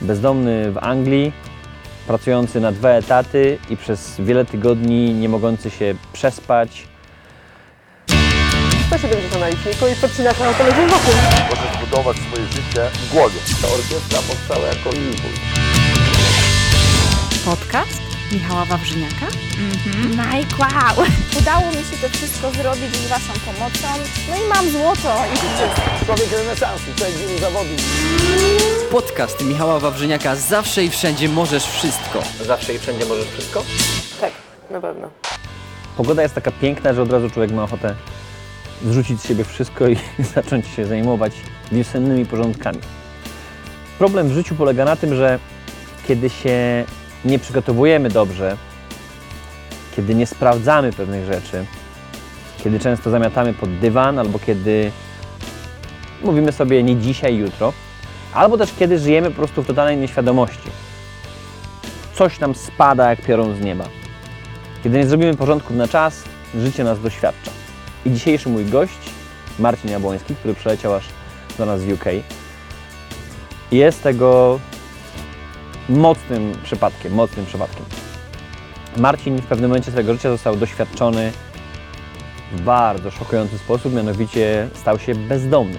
bezdomny w Anglii, pracujący na dwa etaty i przez wiele tygodni nie mogący się przespać. 170 na liczniku i podcinasz na autoledzie wokół. Możesz budować swoje życie w głowie. Ta orkiestra powstała jako impuls. Podcast Michała Wawrzyniaka. Mike, wow! Udało mi się to wszystko zrobić z Waszą pomocą. No i mam złoto i Człowiek renesansu, wielu zawodów. Podcast Michała Wawrzyniaka Zawsze i wszędzie możesz wszystko. Zawsze i wszędzie możesz wszystko? Tak, na pewno. Pogoda jest taka piękna, że od razu człowiek ma ochotę zrzucić z siebie wszystko i zacząć się zajmować wiosennymi porządkami. Problem w życiu polega na tym, że kiedy się nie przygotowujemy dobrze, kiedy nie sprawdzamy pewnych rzeczy, kiedy często zamiatamy pod dywan, albo kiedy mówimy sobie nie dzisiaj, jutro, albo też kiedy żyjemy po prostu w totalnej nieświadomości. Coś nam spada jak piorun z nieba. Kiedy nie zrobimy porządku na czas, życie nas doświadcza. I dzisiejszy mój gość, Marcin Jabłoński, który przyleciał aż do nas z UK, jest tego mocnym przypadkiem, mocnym przypadkiem. Marcin w pewnym momencie swojego życia został doświadczony w bardzo szokujący sposób, mianowicie stał się bezdomny.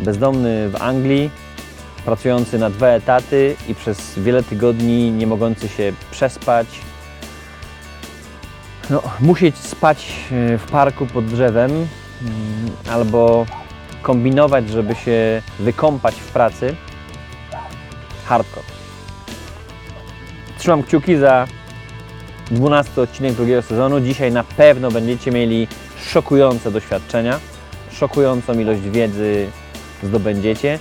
Bezdomny w Anglii, pracujący na dwa etaty i przez wiele tygodni nie mogący się przespać, no, musieć spać e, w parku pod drzewem mm, albo kombinować, żeby się wykąpać w pracy. Hardcore. Trzymam kciuki za 12 odcinek drugiego sezonu. Dzisiaj na pewno będziecie mieli szokujące doświadczenia, szokującą ilość wiedzy zdobędziecie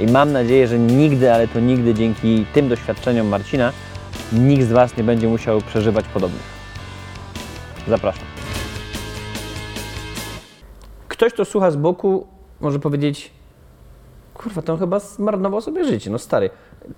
i mam nadzieję, że nigdy, ale to nigdy dzięki tym doświadczeniom Marcina nikt z Was nie będzie musiał przeżywać podobnych. Zapraszam. Ktoś, kto słucha z boku, może powiedzieć: Kurwa, to on chyba zmarnował sobie życie. No stary,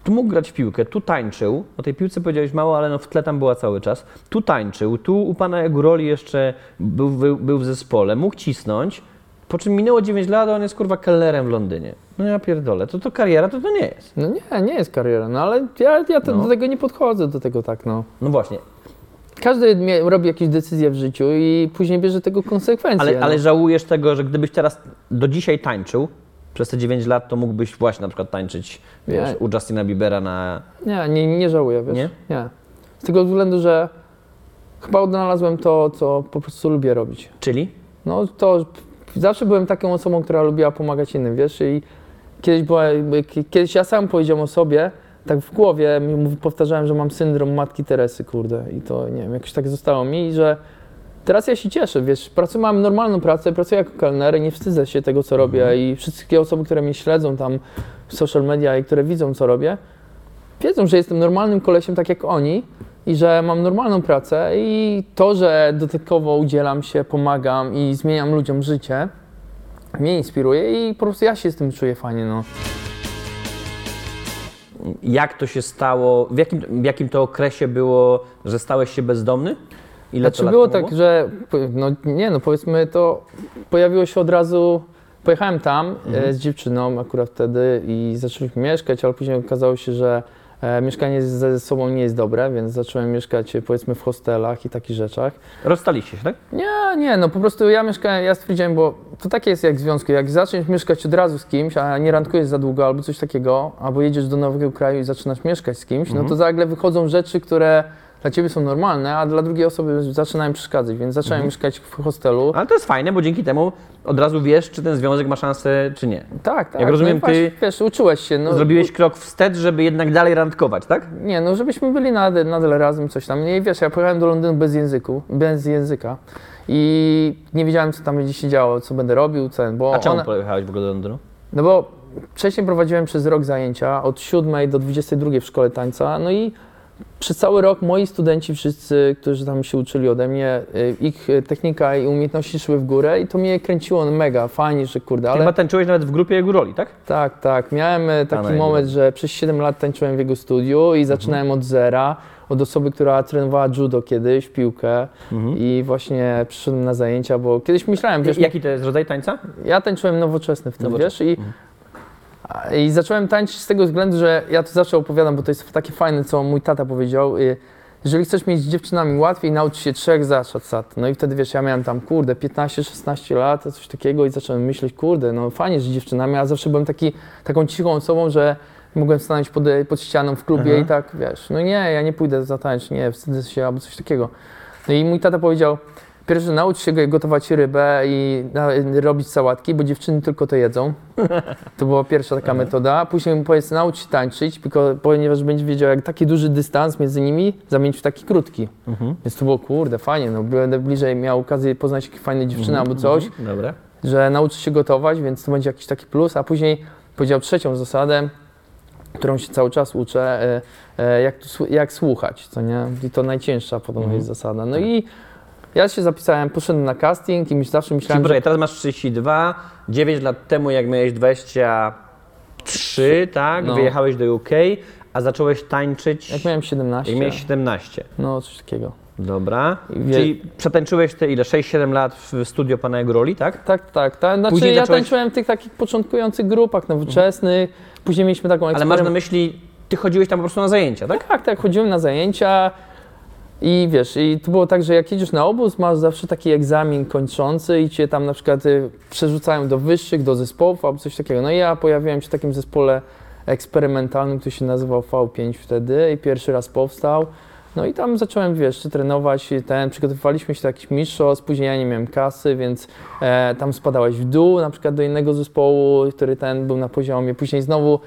tu mógł grać w piłkę, tu tańczył. O tej piłce powiedziałeś mało, ale no w tle tam była cały czas. Tu tańczył, tu u pana Eguroli jeszcze był, był, był w zespole, mógł cisnąć. Po czym minęło 9 lat, a on jest kurwa kelnerem w Londynie. No ja pierdolę, to to kariera to to nie jest. No nie, nie jest kariera, no ale ja, ja to, No. do tego nie podchodzę, do tego tak, no. No właśnie, Każdy robi jakieś decyzje w życiu i później bierze tego konsekwencje. ale, ale no. żałujesz tego, że gdybyś teraz do dzisiaj tańczył, przez te 9 lat, to mógłbyś właśnie na przykład tańczyć wiesz, Nie. u Justina Biebera na... Nie, nie, nie żałuję, wiesz. Nie? nie. Z tego względu, że chyba odnalazłem to, co po prostu lubię robić. Czyli? No to zawsze byłem taką osobą, która lubiła pomagać innym, wiesz, i kiedyś, była, kiedyś ja sam powiedziałem o sobie, tak w głowie powtarzałem, że mam syndrom Matki Teresy, kurde, i to, nie wiem, jakoś tak zostało mi, że teraz ja się cieszę, wiesz, pracuję, mam normalną pracę, pracuję jako kelner, nie wstydzę się tego, co robię i wszystkie osoby, które mnie śledzą tam w social media i które widzą, co robię, wiedzą, że jestem normalnym kolesiem, tak jak oni i że mam normalną pracę i to, że dodatkowo udzielam się, pomagam i zmieniam ludziom życie, mnie inspiruje i po prostu ja się z tym czuję fajnie, no. Jak to się stało? W jakim, w jakim to okresie było, że stałeś się bezdomny? Ile to Znaczy było tak, że no nie no powiedzmy to pojawiło się od razu, pojechałem tam Mhm. e, z dziewczyną akurat wtedy i zaczęliśmy mieszkać, ale później okazało się, że e, mieszkanie ze sobą nie jest dobre, więc zacząłem mieszkać e, powiedzmy w hostelach i takich rzeczach. Rozstaliście się, tak? Nie, nie, no po prostu ja mieszkałem, ja stwierdziłem, bo to takie jest jak w związku, jak zaczniesz mieszkać od razu z kimś, a nie randkujesz za długo albo coś takiego, albo jedziesz do nowego kraju i zaczynasz mieszkać z kimś, no to nagle wychodzą rzeczy, które dla ciebie są normalne, a dla drugiej osoby zaczynają przeszkadzać, więc zacząłem mieszkać w hostelu. Ale to jest fajne, bo dzięki temu od razu wiesz, czy ten związek ma szansę, czy nie. tak, tak. Jak rozumiem, no i właśnie, ty Wiesz, uczyłeś się, no. Zrobiłeś krok wstecz, żeby jednak dalej randkować, tak? Nie, no żebyśmy byli nadal, nadal razem, coś tam. Nie, wiesz, ja pojechałem do Londynu bez języku, bez języka i nie wiedziałem, co tam będzie się działo, co będę robił, co, bo A czemu ona- pojechałeś w ogóle do Londynu? No bo wcześniej prowadziłem przez rok zajęcia od 7 do 22 w szkole tańca, no i przez cały rok moi studenci wszyscy, którzy tam się uczyli ode mnie, y, ich y, technika i umiejętności szły w górę i to mnie kręciło mega, fajnie, że kurde, Ale... ale Chyba tańczyłeś nawet w grupie jego roli, tak? tak, tak, miałem y, taki Pana moment, że przez 7 lat tańczyłem w jego studiu i zaczynałem od zera, od osoby, która trenowała judo kiedyś, piłkę i właśnie przyszedłem na zajęcia, bo kiedyś myślałem, wiesz, Jaki to jest rodzaj tańca? ja tańczyłem nowoczesny w tym, Nowoczesny. wiesz, i A- I zacząłem tańczyć z tego względu, że ja to zawsze opowiadam, bo to jest takie fajne, co mój tata powiedział. y, Jeżeli chcesz mieć z dziewczynami łatwiej, naucz się trzech zasad. No i wtedy wiesz, ja miałem tam, kurde, 15-16 lat, coś takiego i zacząłem myśleć, kurde, no fajnie z dziewczynami, a zawsze byłem taki, taką cichą osobą, że mogłem stanąć pod, pod ścianą w klubie i tak, wiesz, no nie, ja nie pójdę zatańczyć, nie, wstydzę się albo coś takiego. No i mój tata powiedział, pierwsze naucz się gotować rybę i robić sałatki, bo dziewczyny tylko to jedzą. To była pierwsza taka metoda. Później powiedz, naucz się tańczyć, ponieważ będzie wiedział, jak taki duży dystans między nimi zamienić w taki krótki. Więc to było, kurde, fajnie, no będę bliżej miał okazję poznać jakieś fajne dziewczyny albo coś, Dobra. że nauczy się gotować, więc to będzie jakiś taki plus. A później powiedział trzecią zasadę, którą się cały czas uczę, e, e, jak, jak słuchać, co nie? I to najcięższa podobno jest zasada. No i ja się zapisałem, poszedłem na casting i myśl, zawsze Czyli myślałem, że poczekaj, teraz masz 32, 9 lat temu jak miałeś 23, tak? No. Wyjechałeś do UK, a zacząłeś tańczyć jak miałem 17, jak miałeś 17. no coś takiego. Dobra. Wie- Czyli przetańczyłeś te ile? 6-7 lat w studio pana Egoroli, tak? Tak, tak. tak. Znaczy Później ja zacząłeś- tańczyłem w tych takich początkujących grupach nowoczesnych, później mieliśmy taką Ale masz na myśli, ty chodziłeś tam po prostu na zajęcia, tak? Tak, tak, chodziłem na zajęcia i wiesz, i to było tak, że jak jedziesz na obóz, masz zawsze taki egzamin kończący i cię tam na przykład y, przerzucają do wyższych, do zespołów albo coś takiego. No i ja pojawiłem się w takim zespole eksperymentalnym, który się nazywał V5 wtedy i pierwszy raz powstał. No i tam zacząłem, wiesz, trenować, ten, przygotowywaliśmy się do jakichś mistrzostw, później ja nie miałem kasy, więc e, tam spadałeś w dół, na przykład do innego zespołu, który ten był na poziomie, później znowu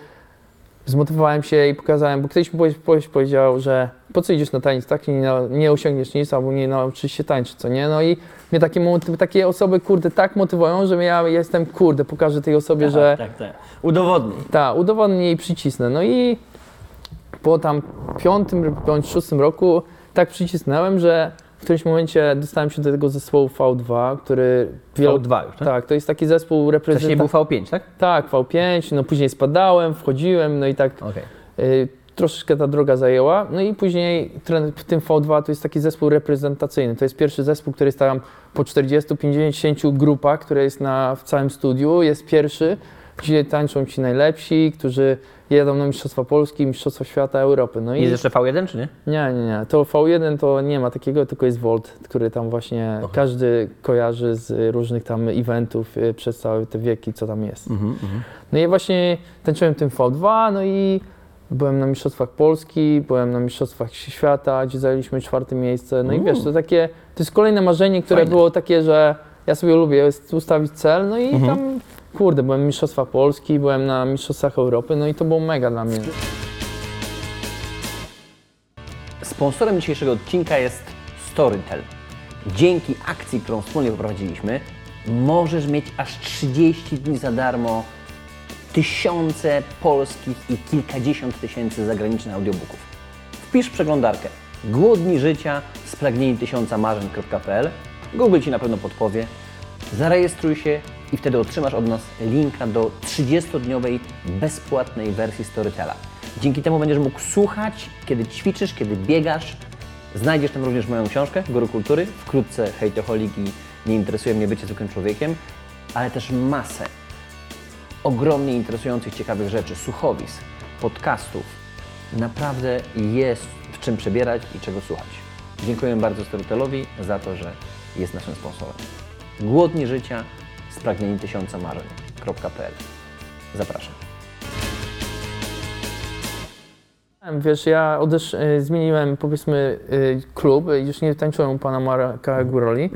zmotywowałem się i pokazałem, bo ktoś mi powie- powie- powiedział, że po co idziesz na taniec, tak? Nie, nie osiągniesz nic, albo nie nauczysz się tańczyć, co nie? No i mnie takie, takie osoby, kurde, tak motywują, że ja jestem, kurde, pokażę tej osobie, że tak, tak. Udowodnij. tak, udowodnię i przycisnę. No i po tam piątym bądź szóstym roku tak przycisnąłem, że w którymś momencie dostałem się do tego zespołu V2, który... wielu- V2 już, tak? Tak, to jest taki zespół Wcześniej reprezentacyjny. był V5, tak? Tak, V5, no później spadałem, wchodziłem, no i tak Okej. y, troszeczkę ta droga zajęła. No i później w tym V2 to jest taki zespół reprezentacyjny. To jest pierwszy zespół, który jest tam po 40-50 grupach, które jest na, w całym studiu. Jest pierwszy, gdzie tańczą ci najlepsi, którzy jedą na Mistrzostwa Polski, Mistrzostwa Świata, Europy. No i Jest jeszcze V1, czy nie? nie, nie, nie. To V1 to nie ma takiego, tylko jest Volt, który tam właśnie każdy kojarzy z różnych tam eventów y, przez całe te wieki, co tam jest. No i właśnie tańczyłem tym V2, no i byłem na Mistrzostwach Polski, byłem na Mistrzostwach Świata, gdzie zajęliśmy czwarte miejsce. No i wiesz, to takie, to jest kolejne marzenie, które Fajne. było takie, że ja sobie lubię jest ustawić cel, no i tam, kurde, byłem w Mistrzostwach Polski, byłem na Mistrzostwach Europy, no i to było mega dla mnie. Sponsorem dzisiejszego odcinka jest Storytel. Dzięki akcji, którą wspólnie poprowadziliśmy, możesz mieć aż 30 dni za darmo tysiące polskich i kilkadziesiąt tysięcy zagranicznych audiobooków. Wpisz przeglądarkę Głodni życia, spragnieni tysiąca marzeń.pl Google Ci na pewno podpowie. Zarejestruj się i wtedy otrzymasz od nas linka do 30-dniowej bezpłatnej wersji Storytela. Dzięki temu będziesz mógł słuchać, kiedy ćwiczysz, kiedy biegasz. Znajdziesz tam również moją książkę Guru Kultury, wkrótce Hejtoholik i Nie interesuje mnie bycie zwykłym człowiekiem, ale też masę ogromnie interesujących, ciekawych rzeczy, słuchowisk, podcastów. Naprawdę jest w czym przebierać i czego słuchać. Dziękuję bardzo Storytelowi za to, że jest naszym sponsorem. Głodni życia, spragnieni tysiąca marzeń.pl Zapraszam. Wiesz, ja odesz, y, zmieniłem powiedzmy y, klub, już nie tańczyłem u pana Marka Guroli,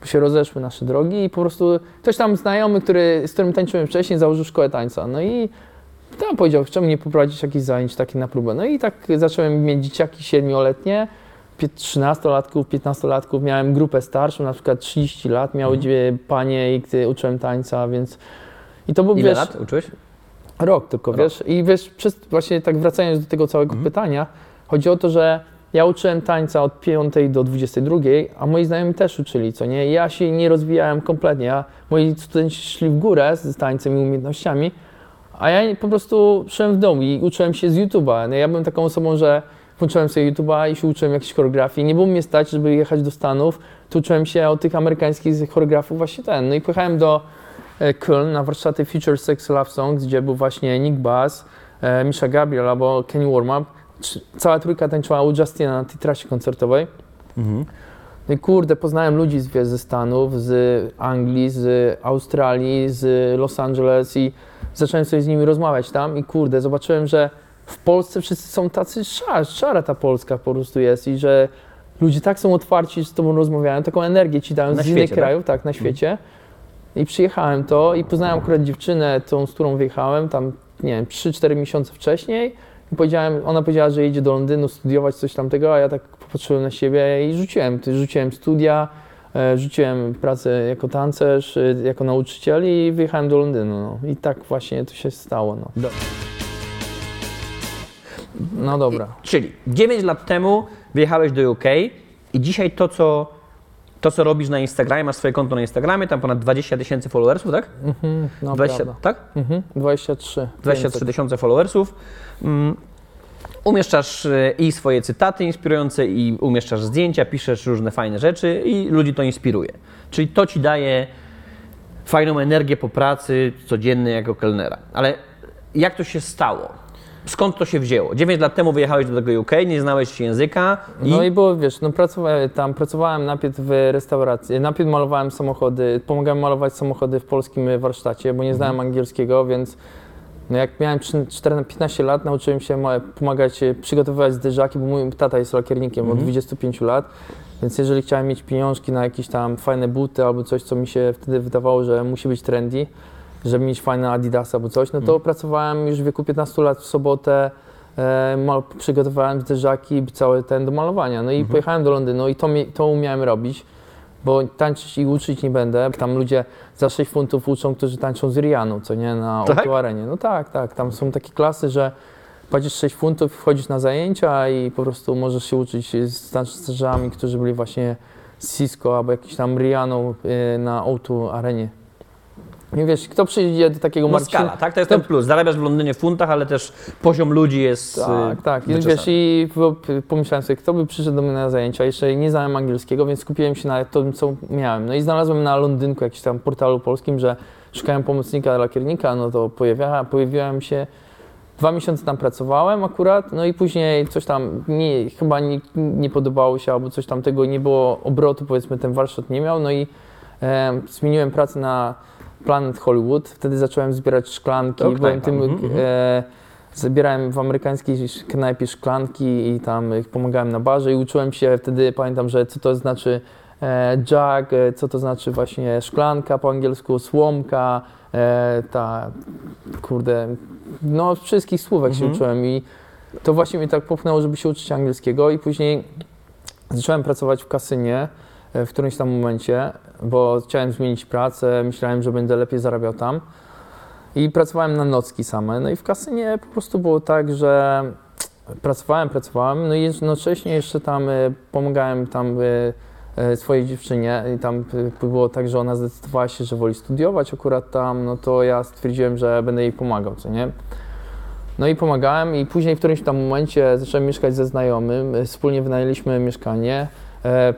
bo się rozeszły nasze drogi i po prostu ktoś tam znajomy, który, z którym tańczyłem wcześniej, założył szkołę tańca. No i tam powiedział, czemu nie poprowadzić jakichś zajęć takich na próbę. No i tak zacząłem mieć dzieciaki siedmioletnie, 13-latków, 15-latków, miałem grupę starszą, na przykład 30 lat, miały dwie panie i gdy uczyłem tańca, więc... I to był, Ile wiesz, lat uczyłeś? Rok tylko, wiesz? I wiesz, przez, właśnie tak wracając do tego całego pytania, chodzi o to, że ja uczyłem tańca od 5 do 22, a moi znajomi też uczyli, co nie? Ja się nie rozwijałem kompletnie, ja, moi studenci szli w górę z tańcem i umiejętnościami, a ja po prostu szedłem w dom i uczyłem się z YouTube'a. No, ja byłem taką osobą, że włączyłem sobie YouTube'a i się uczyłem jakiejś choreografii. Nie było mnie stać, żeby jechać do Stanów, to uczyłem się od tych amerykańskich choreografów właśnie ten. No i pojechałem do e, Köln na warsztaty Future Sex Love Songs, gdzie był właśnie Nick Bass, e, Misha Gabriel albo Kenny Warmup. Cała trójka tańczyła u Justina na tej trasie koncertowej. No i kurde, poznałem ludzi z, ze Stanów, z Anglii, z Australii, z Los Angeles i zacząłem sobie z nimi rozmawiać tam i kurde, zobaczyłem, że w Polsce wszyscy są tacy szar, szara ta Polska po prostu jest i że ludzie tak są otwarci, że z tobą rozmawiają, taką energię ci dają Na z innych świecie, tak? krajów, tak, na świecie. I przyjechałem to i poznałem akurat dziewczynę, tą, z którą wyjechałem, tam, nie wiem, 3-4 miesiące wcześniej. I powiedziałem, ona powiedziała, że jedzie do Londynu studiować coś tamtego, a ja tak popatrzyłem na siebie i rzuciłem. Rzuciłem studia, e, rzuciłem pracę jako tancerz, e, jako nauczyciel i wyjechałem do Londynu. No. I tak właśnie to się stało. No, no dobra. Czyli 9 lat temu wyjechałeś do UK i dzisiaj to, co, to, co robisz na Instagramie, masz swoje konto na Instagramie, tam ponad 20 tysięcy followersów, tak? Mhm, no 20, prawda. tak? Mhm, 23. 23 tysiące followersów. Mm, Umieszczasz e, i swoje cytaty inspirujące, i umieszczasz zdjęcia, piszesz różne fajne rzeczy i ludzi to inspiruje. Czyli to ci daje fajną energię po pracy codziennej jako kelnera. Ale jak to się stało? Skąd to się wzięło? 9 lat temu wyjechałeś do tego UK, nie znałeś języka i, No i było, wiesz, no pracowałem tam, pracowałem najpierw w restauracji, najpierw malowałem samochody, pomagałem malować samochody w polskim warsztacie, bo nie znałem angielskiego, więc no jak miałem trzy- 14 15 lat, nauczyłem się ma- pomagać, e, przygotowywać zderzaki, bo mój tata jest lakiernikiem od 25 lat, więc jeżeli chciałem mieć pieniążki na jakieś tam fajne buty albo coś, co mi się wtedy wydawało, że musi być trendy, żeby mieć fajne Adidasy albo coś, no to pracowałem już w wieku 15 lat w sobotę, e, mal, przygotowałem zderzaki, cały ten do malowania. No i pojechałem do Londynu i to, mi, to umiałem robić, bo tańczyć i uczyć nie będę. Tam ludzie za 6 funtów uczą, którzy tańczą z Rianą, co nie, na Tak? arenie. No tak, tak, tam są takie klasy, że płacisz 6 funtów, wchodzisz na zajęcia i po prostu możesz się uczyć z tancerzami, którzy byli właśnie z Cisco albo jakiś tam Rianą y, na O2 arenie. Nie wiesz, kto przyjdzie do takiego no Marcina... skala, tak? To jest ten plus. Zarabiasz w Londynie w funtach, ale też poziom ludzi jest Tak, y, tak. I wyczesany. wiesz, i pomyślałem sobie, kto by przyszedł do mnie na zajęcia. Jeszcze nie znałem angielskiego, więc skupiłem się na tym, co miałem. No i znalazłem na Londynku, jakimś tam portalu polskim, że szukałem pomocnika lakiernika, no to pojawia, pojawiałem się. Dwa miesiące tam pracowałem akurat, no i później coś tam nie, chyba nie, nie podobało się, albo coś tam tego nie było obrotu, powiedzmy, ten warsztat nie miał, no i e, zmieniłem pracę na Planet Hollywood. Wtedy zacząłem zbierać szklanki, To byłem tym mhm, mhm. e, Zabierałem w amerykańskiej knajpie szklanki i tam ich pomagałem na barze i uczyłem się wtedy, pamiętam, że co to znaczy e, jug, e, co to znaczy właśnie szklanka po angielsku, słomka, e, ta, kurde, no wszystkich słówek się Mhm. uczyłem i to właśnie mnie tak popchnęło, żeby się uczyć angielskiego i później zacząłem pracować w kasynie e, w którymś tam momencie, bo chciałem zmienić pracę, myślałem, że będę lepiej zarabiał tam. I pracowałem na nocki same. No i w kasynie po prostu było tak, że pracowałem, pracowałem, no i jednocześnie jeszcze tam e, pomagałem tam e, e, swojej dziewczynie i tam e, było tak, że ona zdecydowała się, że woli studiować akurat tam, no to ja stwierdziłem, że będę jej pomagał, co nie? No i pomagałem i później w którymś tam momencie zacząłem mieszkać ze znajomym, e, wspólnie wynajęliśmy mieszkanie, e,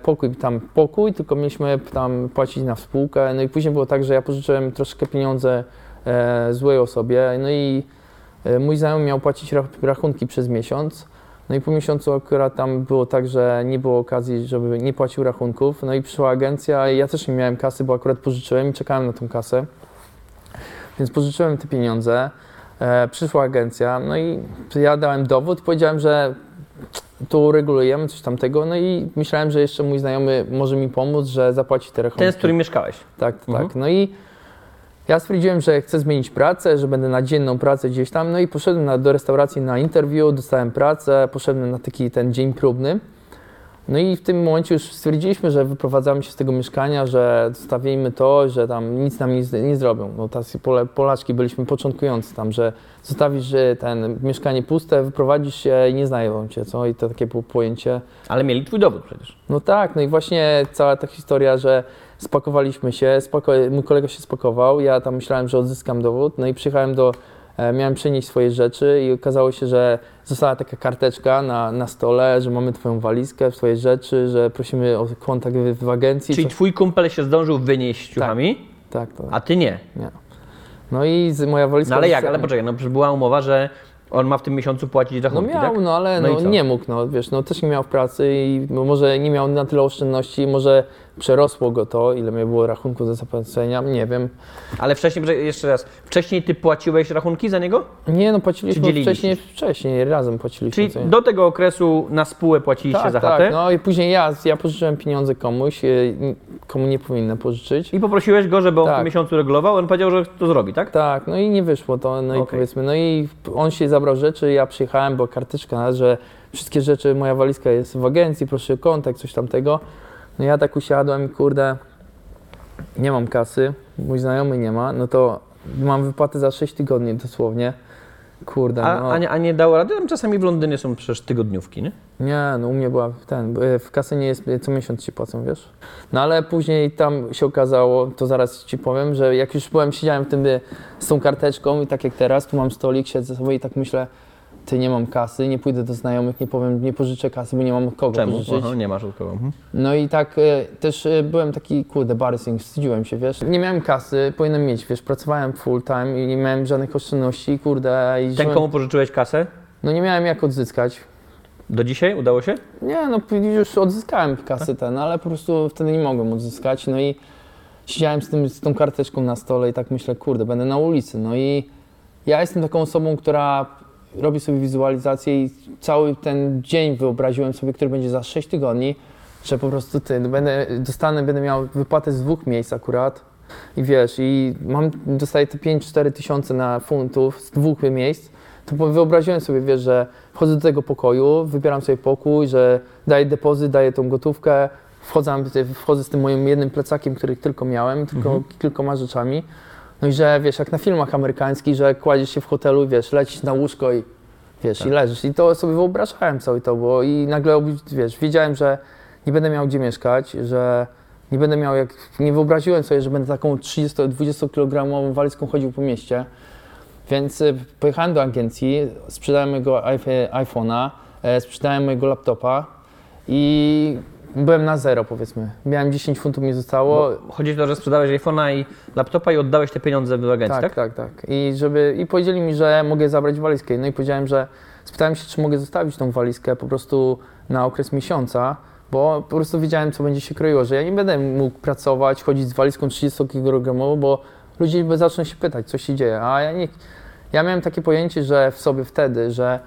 pokój, tam pokój, tylko mieliśmy tam płacić na spółkę, no i później było tak, że ja pożyczyłem troszkę pieniądze e, złej osobie, no i e, mój znajomy miał płacić rach- rachunki przez miesiąc, no i po miesiącu akurat tam było tak, że nie było okazji, żeby nie płacił rachunków, no i przyszła agencja i ja też nie miałem kasy, bo akurat pożyczyłem i czekałem na tą kasę, więc pożyczyłem te pieniądze, e, przyszła agencja, no i ja dałem dowód, powiedziałem, że to uregulujemy, coś tamtego, no i myślałem, że jeszcze mój znajomy może mi pomóc, że zapłaci te rachunki. Ten, z którym mieszkałeś. Tak, Mhm. tak. No i ja stwierdziłem, że chcę zmienić pracę, że będę na dzienną pracę gdzieś tam. No i poszedłem na, do restauracji na interview, dostałem pracę, poszedłem na taki ten dzień próbny. No i w tym momencie już stwierdziliśmy, że wyprowadzamy się z tego mieszkania, że zostawimy to, że tam nic nam nie, nie zrobią. No tacy pole, Polaczki byliśmy początkujący tam, że zostawisz ten mieszkanie puste, wyprowadzisz się i nie znają cię, co? I to takie było pojęcie. Ale mieli twój dowód przecież. No tak, no i właśnie cała ta historia, że spakowaliśmy się, spoko, mój kolega się spakował, ja tam myślałem, że odzyskam dowód, no i przyjechałem do, miałem przenieść swoje rzeczy i okazało się, że została taka karteczka na, na stole, że mamy twoją walizkę, twoje rzeczy, że prosimy o kontakt w, w agencji. Czyli co- twój kumpel się zdążył wynieść Tak. ciuchami Tak, to A ty nie. nie. No i z, moja walizka... No ale jak? Ale poczekaj, no przecież była umowa, że on ma w tym miesiącu płacić No rachunki, miał, tak? no ale No no, nie mógł, no wiesz, no też nie miał w pracy i może nie miał na tyle oszczędności, może przerosło go to, ile mi było rachunku do zapłacenia, nie wiem. Ale wcześniej, jeszcze raz, wcześniej ty płaciłeś rachunki za niego? Nie no, płaciliśmy wcześniej, wcześniej, razem płaciliśmy. Czyli do tego okresu na spółę płaciliście tak, za tak, chatę no i później ja, ja pożyczyłem pieniądze komuś, e, komu nie powinnam pożyczyć. i poprosiłeś go, żeby on w Tak. tym miesiącu regulował, on powiedział, że to zrobi, tak? Tak, no i nie wyszło to, no i Okej. powiedzmy, no i on się zabrał rzeczy, ja przyjechałem, bo karteczka, że wszystkie rzeczy, moja walizka jest w agencji, proszę o kontakt, coś tamtego. No ja tak usiadłem i kurde, nie mam kasy, mój znajomy nie ma, no to mam wypłatę za 6 tygodni dosłownie. Kurde, A, no. a, nie, a nie dało rady? Tam czasami w Londynie są przecież tygodniówki, nie? Nie, no u mnie była ten, e, w kasynie jest e, co miesiąc ci płacą, wiesz? No ale później tam się okazało, to zaraz ci powiem, że jak już byłem, siedziałem w tym z tą karteczką i tak jak teraz, tu mam stolik, siedzę sobie i tak myślę, ty nie mam kasy, nie pójdę do znajomych, nie powiem, nie pożyczę kasy, bo nie mam od kogo Czemu? pożyczyć. Aha, nie masz od kogo. Mhm. No i tak e, też e, byłem taki, kurde, barysing, wstydziłem się, wiesz? Nie miałem kasy, powinienem mieć, wiesz, pracowałem full time i nie miałem żadnych oszczędności, kurde, i Ten, żyłem- komu pożyczyłeś kasę? no nie miałem jak odzyskać. Do dzisiaj udało się? Nie, no p- już odzyskałem kasy ten, ale po prostu wtedy nie mogłem odzyskać. No i siedziałem z, tym, z tą karteczką na stole i tak myślę, kurde, będę na ulicy. No i ja jestem taką osobą, która robi sobie wizualizację i cały ten dzień wyobraziłem sobie, który będzie za 6 tygodni, że po prostu ty, no będę, dostanę, będę miał wypłatę z dwóch miejsc akurat. I wiesz, i mam, dostaję te 5-4 tysiące na funtów z dwóch miejsc, to wyobraziłem sobie, wiesz, że wchodzę do tego pokoju, wybieram sobie pokój, że daję depozyt, daję tą gotówkę, wchodzę, wchodzę z tym moim jednym plecakiem, który tylko miałem, tylko kilkoma rzeczami. No i że, wiesz, jak na filmach amerykańskich, że kładziesz się w hotelu, wiesz, lecisz na łóżko i wiesz, i leżysz. I to sobie wyobrażałem całe to było i nagle, wiesz, wiedziałem, że nie będę miał gdzie mieszkać, że nie będę miał jak, nie wyobraziłem sobie, że będę taką 30-20 kg walizką chodził po mieście. Więc y, pojechałem do agencji, sprzedałem mojego iPhone- iPhone'a, e, sprzedałem mojego laptopa i byłem na zero powiedzmy. Miałem 10 funtów mi zostało. Bo chodzi o to, że sprzedałeś iPhone'a i laptopa i oddałeś te pieniądze do agencji, tak? tak, tak, tak. I, żeby, I powiedzieli mi, że mogę zabrać walizkę. No i powiedziałem, że spytałem się, czy mogę zostawić tą walizkę po prostu na okres miesiąca, bo po prostu wiedziałem, co będzie się kroiło, że ja nie będę mógł pracować, chodzić z walizką 30 kg, bo ludzie by zaczną się pytać, co się dzieje. A ja nie. Ja miałem takie pojęcie, że w sobie wtedy, że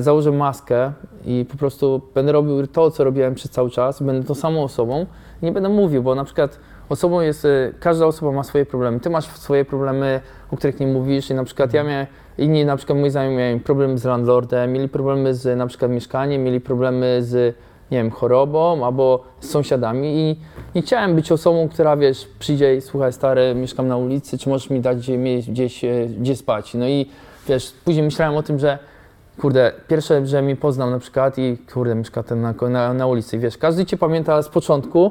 założę maskę i po prostu będę robił to, co robiłem przez cały czas, będę tą samą osobą i nie będę mówił, bo na przykład osobą jest, e, każda osoba ma swoje problemy. Ty masz swoje problemy, o których nie mówisz i na przykład ja miałem, inni na przykład moi znajomi mieli problemy z landlordem, mieli problemy z na przykład mieszkaniem, mieli problemy z nie wiem, chorobą albo z sąsiadami i nie chciałem być osobą, która wiesz, przyjdzie i słuchaj stary, mieszkam na ulicy, czy możesz mi dać gdzie, gdzieś, e, gdzie spać. No i wiesz, później myślałem o tym, że kurde, pierwsze, że mnie poznał na przykład i kurde, mieszka ten na, na, na ulicy. Wiesz, każdy cię pamięta z początku,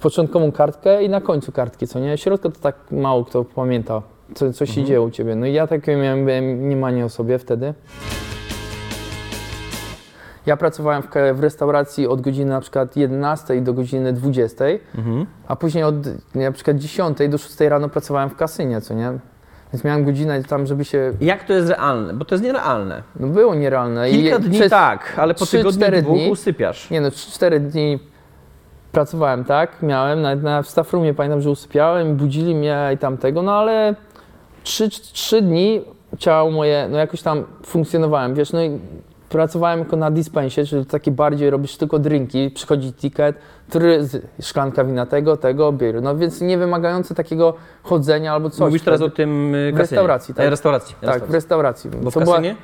początkową kartkę i na końcu kartki, co nie? Środka to tak mało kto pamięta, co, co się dzieje u ciebie. No i ja takie miałem mniemanie o sobie wtedy. Ja pracowałem w, w restauracji od godziny na przykład 11 do godziny 20, Mhm. a później od na przykład 10 do 6 rano pracowałem w kasynie, co nie? Więc miałem godzinę tam, żeby się... Jak to jest realne? Bo to jest nierealne. No było nierealne. Kilka I dni przez- tak, ale po trzy, tygodniu cztery dwóch dni- usypiasz. Nie no, 3-4 dni pracowałem, tak? Miałem, nawet na, w staff roomie pamiętam, że usypiałem, budzili mnie i tamtego, no ale 3, dni ciało moje, no jakoś tam funkcjonowałem, wiesz, no i pracowałem jako na dispensie, czyli takie bardziej robisz tylko drinki, przychodzi ticket, który, z- szklanka wina tego, tego, bier, no więc nie wymagające takiego chodzenia albo coś. Mówisz teraz o tym y, W restauracji, tak. E, restauracji. Tak, w restauracji. Bo w była- kasynie?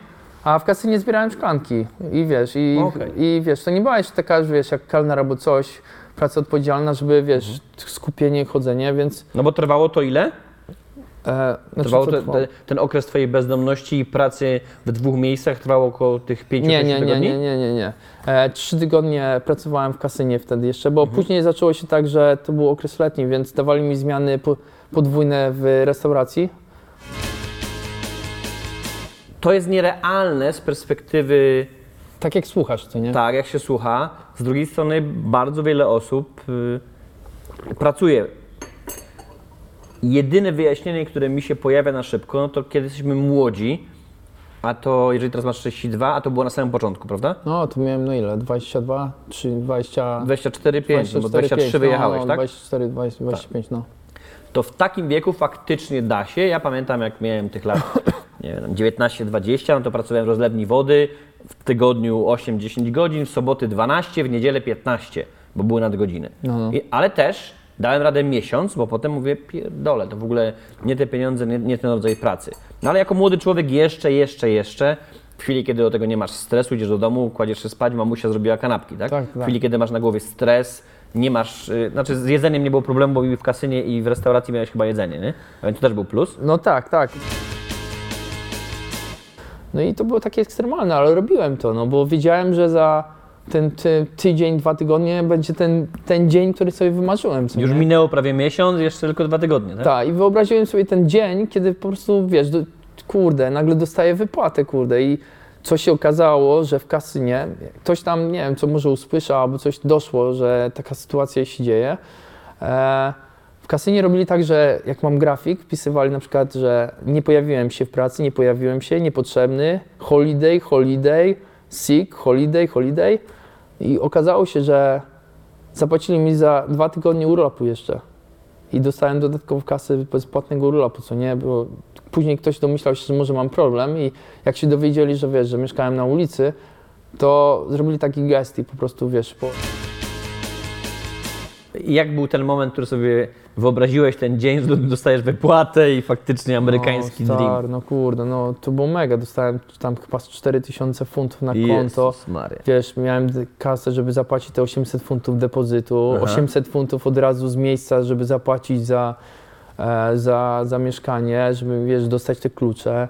a w kasynie zbierałem szklanki i wiesz, i, Okej. i wiesz, to nie była jeszcze taka, że wiesz, jak kelner albo coś, praca odpowiedzialna, żeby wiesz, Mhm. skupienie, chodzenie, więc... No bo trwało to ile? E, znaczy, Trwało te, trwało? te, ten okres twojej bezdomności i pracy w dwóch miejscach trwało około tych pięciu, Nie, nie, nie, tygodni? nie, nie, nie, nie. E, trzy tygodnie pracowałem w kasynie wtedy jeszcze, bo Mhm. później zaczęło się tak, że to był okres letni, więc dawali mi zmiany po, podwójne w restauracji. To jest nierealne z perspektywy, Tak jak słuchasz, co nie? tak jak się słucha. Z drugiej strony bardzo wiele osób y, pracuje Jedyne wyjaśnienie, które mi się pojawia na szybko, no to kiedy jesteśmy młodzi, a to jeżeli teraz masz 32, a to było na samym początku, prawda? No, to miałem no ile? 22, 3, 20... 24, 5, no bo 23 5, wyjechałeś, no, tak? 24, 20, 25, no. to w takim wieku faktycznie da się. Ja pamiętam, jak miałem tych lat nie wiem, 19-20, no to pracowałem w rozlewni wody w tygodniu 8-10 godzin, w soboty 12, w niedzielę 15, bo były nadgodziny. No. I, ale też dałem radę miesiąc, bo potem mówię, pierdolę, to w ogóle nie te pieniądze, nie, nie ten rodzaj pracy. No ale jako młody człowiek jeszcze, jeszcze, jeszcze, w chwili, kiedy do tego nie masz stresu, idziesz do domu, kładziesz się spać, mamusia zrobiła kanapki, tak? Tak, W tak. chwili, kiedy masz na głowie stres, nie masz, y, znaczy z jedzeniem nie było problemu, bo i w kasynie i w restauracji miałeś chyba jedzenie, nie? A więc to też był plus. No tak, tak. No i to było takie ekstremalne, ale robiłem to, no bo wiedziałem, że za ten ty, tydzień, dwa tygodnie będzie ten, ten dzień, który sobie wymarzyłem. Już minęło prawie miesiąc, jeszcze tylko dwa tygodnie, tak? Tak, i wyobraziłem sobie ten dzień, kiedy po prostu, wiesz, do, kurde, nagle dostaję wypłatę, kurde, i co się okazało, że w kasynie ktoś tam, nie wiem, co może usłyszał, albo coś doszło, że taka sytuacja się dzieje. E, w kasynie robili tak, że jak mam grafik, wpisywali na przykład, że nie pojawiłem się w pracy, nie pojawiłem się, niepotrzebny, holiday, holiday, sick, holiday, holiday. I okazało się, że zapłacili mi za dwa tygodnie urlopu jeszcze. I dostałem dodatkowo kasę bezpłatnego urlopu, co nie, bo później ktoś domyślał się, że może mam problem i jak się dowiedzieli, że wiesz, że mieszkałem na ulicy, to zrobili taki gest i po prostu, wiesz, po... I Jak był ten moment, który sobie wyobraziłeś ten dzień, że dostajesz wypłatę i faktycznie amerykański no, dream? star, no kurde, no to było mega, dostałem tam chyba z 4000 funtów na konto. Maria. Wiesz, miałem kasę, żeby zapłacić te 800 funtów depozytu, Aha. 800 funtów od razu z miejsca, żeby zapłacić za, e, za, za mieszkanie, żeby, wiesz, dostać te klucze.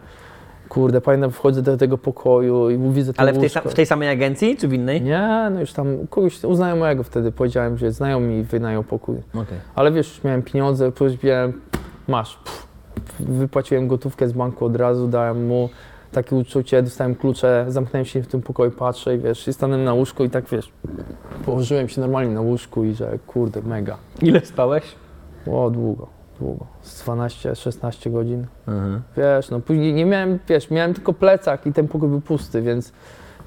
Kurde, pamiętam, wchodzę do tego pokoju i widzę to Ale w tej, łóżko. w tej samej agencji, czy w innej? Nie, no już tam kogoś u znajomego wtedy powiedziałem, że znajomi mi wynają pokój. Okej. Ale wiesz, już miałem pieniądze, powiedziałem, masz. Pff, wypłaciłem gotówkę z banku od razu, dałem mu takie uczucie, dostałem klucze, zamknąłem się w tym pokoju, patrzę i wiesz, i stanąłem na łóżku i tak wiesz, położyłem się normalnie na łóżku i że kurde, mega. Ile spałeś? O, długo, długo. Z 12-16 godzin. Mhm. Wiesz, no później nie miałem, wiesz, miałem tylko plecak i ten pokój był pusty, więc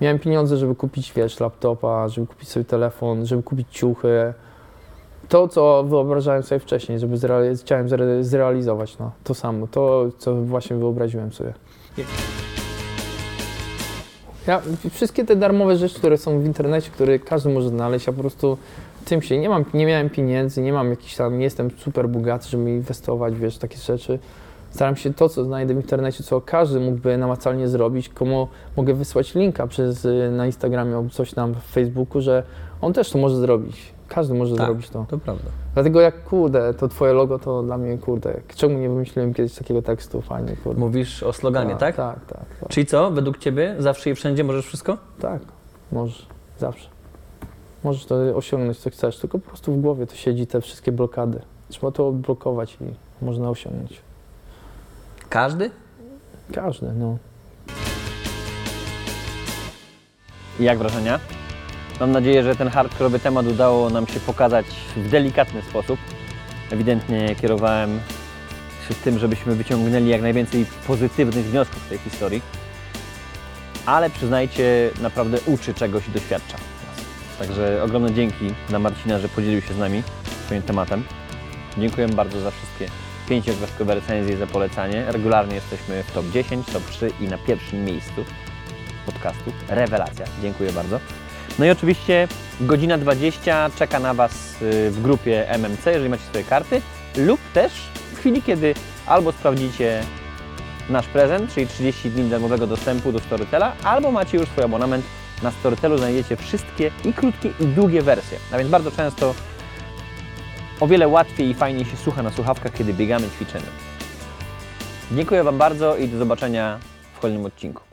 miałem pieniądze, żeby kupić, wiesz, laptopa, żeby kupić sobie telefon, żeby kupić ciuchy. To, co wyobrażałem sobie wcześniej, żeby zrealiz- chciałem zre- zrealizować, no, to samo, to, co właśnie wyobraziłem sobie. Ja, wszystkie te darmowe rzeczy, które są w internecie, które każdy może znaleźć, ja po prostu tym się, nie mam, nie miałem pieniędzy, nie mam jakiś tam, nie jestem super bogaty, żeby inwestować, wiesz, takie rzeczy. Staram się to, co znajdę w internecie, co każdy mógłby namacalnie zrobić, komu mogę wysłać linka przez, y, na Instagramie albo coś tam w Facebooku, że on też to może zrobić. Każdy może Tak. zrobić to. To prawda. Dlatego jak, kurde, to twoje logo to dla mnie, kurde, czemu nie wymyśliłem kiedyś takiego tekstu, fajnie, kurde. Mówisz o sloganie, tak? Tak, tak, tak. Czyli co, według Ciebie zawsze i wszędzie możesz wszystko? Tak, możesz, zawsze. Możesz to osiągnąć, co chcesz, tylko po prostu w głowie to siedzi te wszystkie blokady. Trzeba to odblokować i można osiągnąć. Każdy? Każdy, no. Jak wrażenia? Mam nadzieję, że ten hardkorowy temat udało nam się pokazać w delikatny sposób. Ewidentnie kierowałem się tym, żebyśmy wyciągnęli jak najwięcej pozytywnych wniosków z tej historii. Ale przyznajcie, naprawdę uczy czegoś i doświadcza. Także ogromne dzięki dla Marcina, że podzielił się z nami swoim tematem. Dziękuję bardzo za wszystkie pięciogwiazdkowe recenzje i za polecanie. Regularnie jesteśmy w top 10, top 3 i na pierwszym miejscu podcastu. Rewelacja. Dziękuję bardzo. No i oczywiście godzina 20 czeka na Was y, w grupie MMC, jeżeli macie swoje karty, lub też w chwili, kiedy albo sprawdzicie nasz prezent, czyli 30 dni darmowego dostępu do Storytela, albo macie już swój abonament na Storytelu, znajdziecie wszystkie i krótkie i długie wersje. A więc bardzo często o wiele łatwiej i fajniej się słucha na słuchawkach, kiedy biegamy, ćwiczymy. Dziękuję Wam bardzo i do zobaczenia w kolejnym odcinku.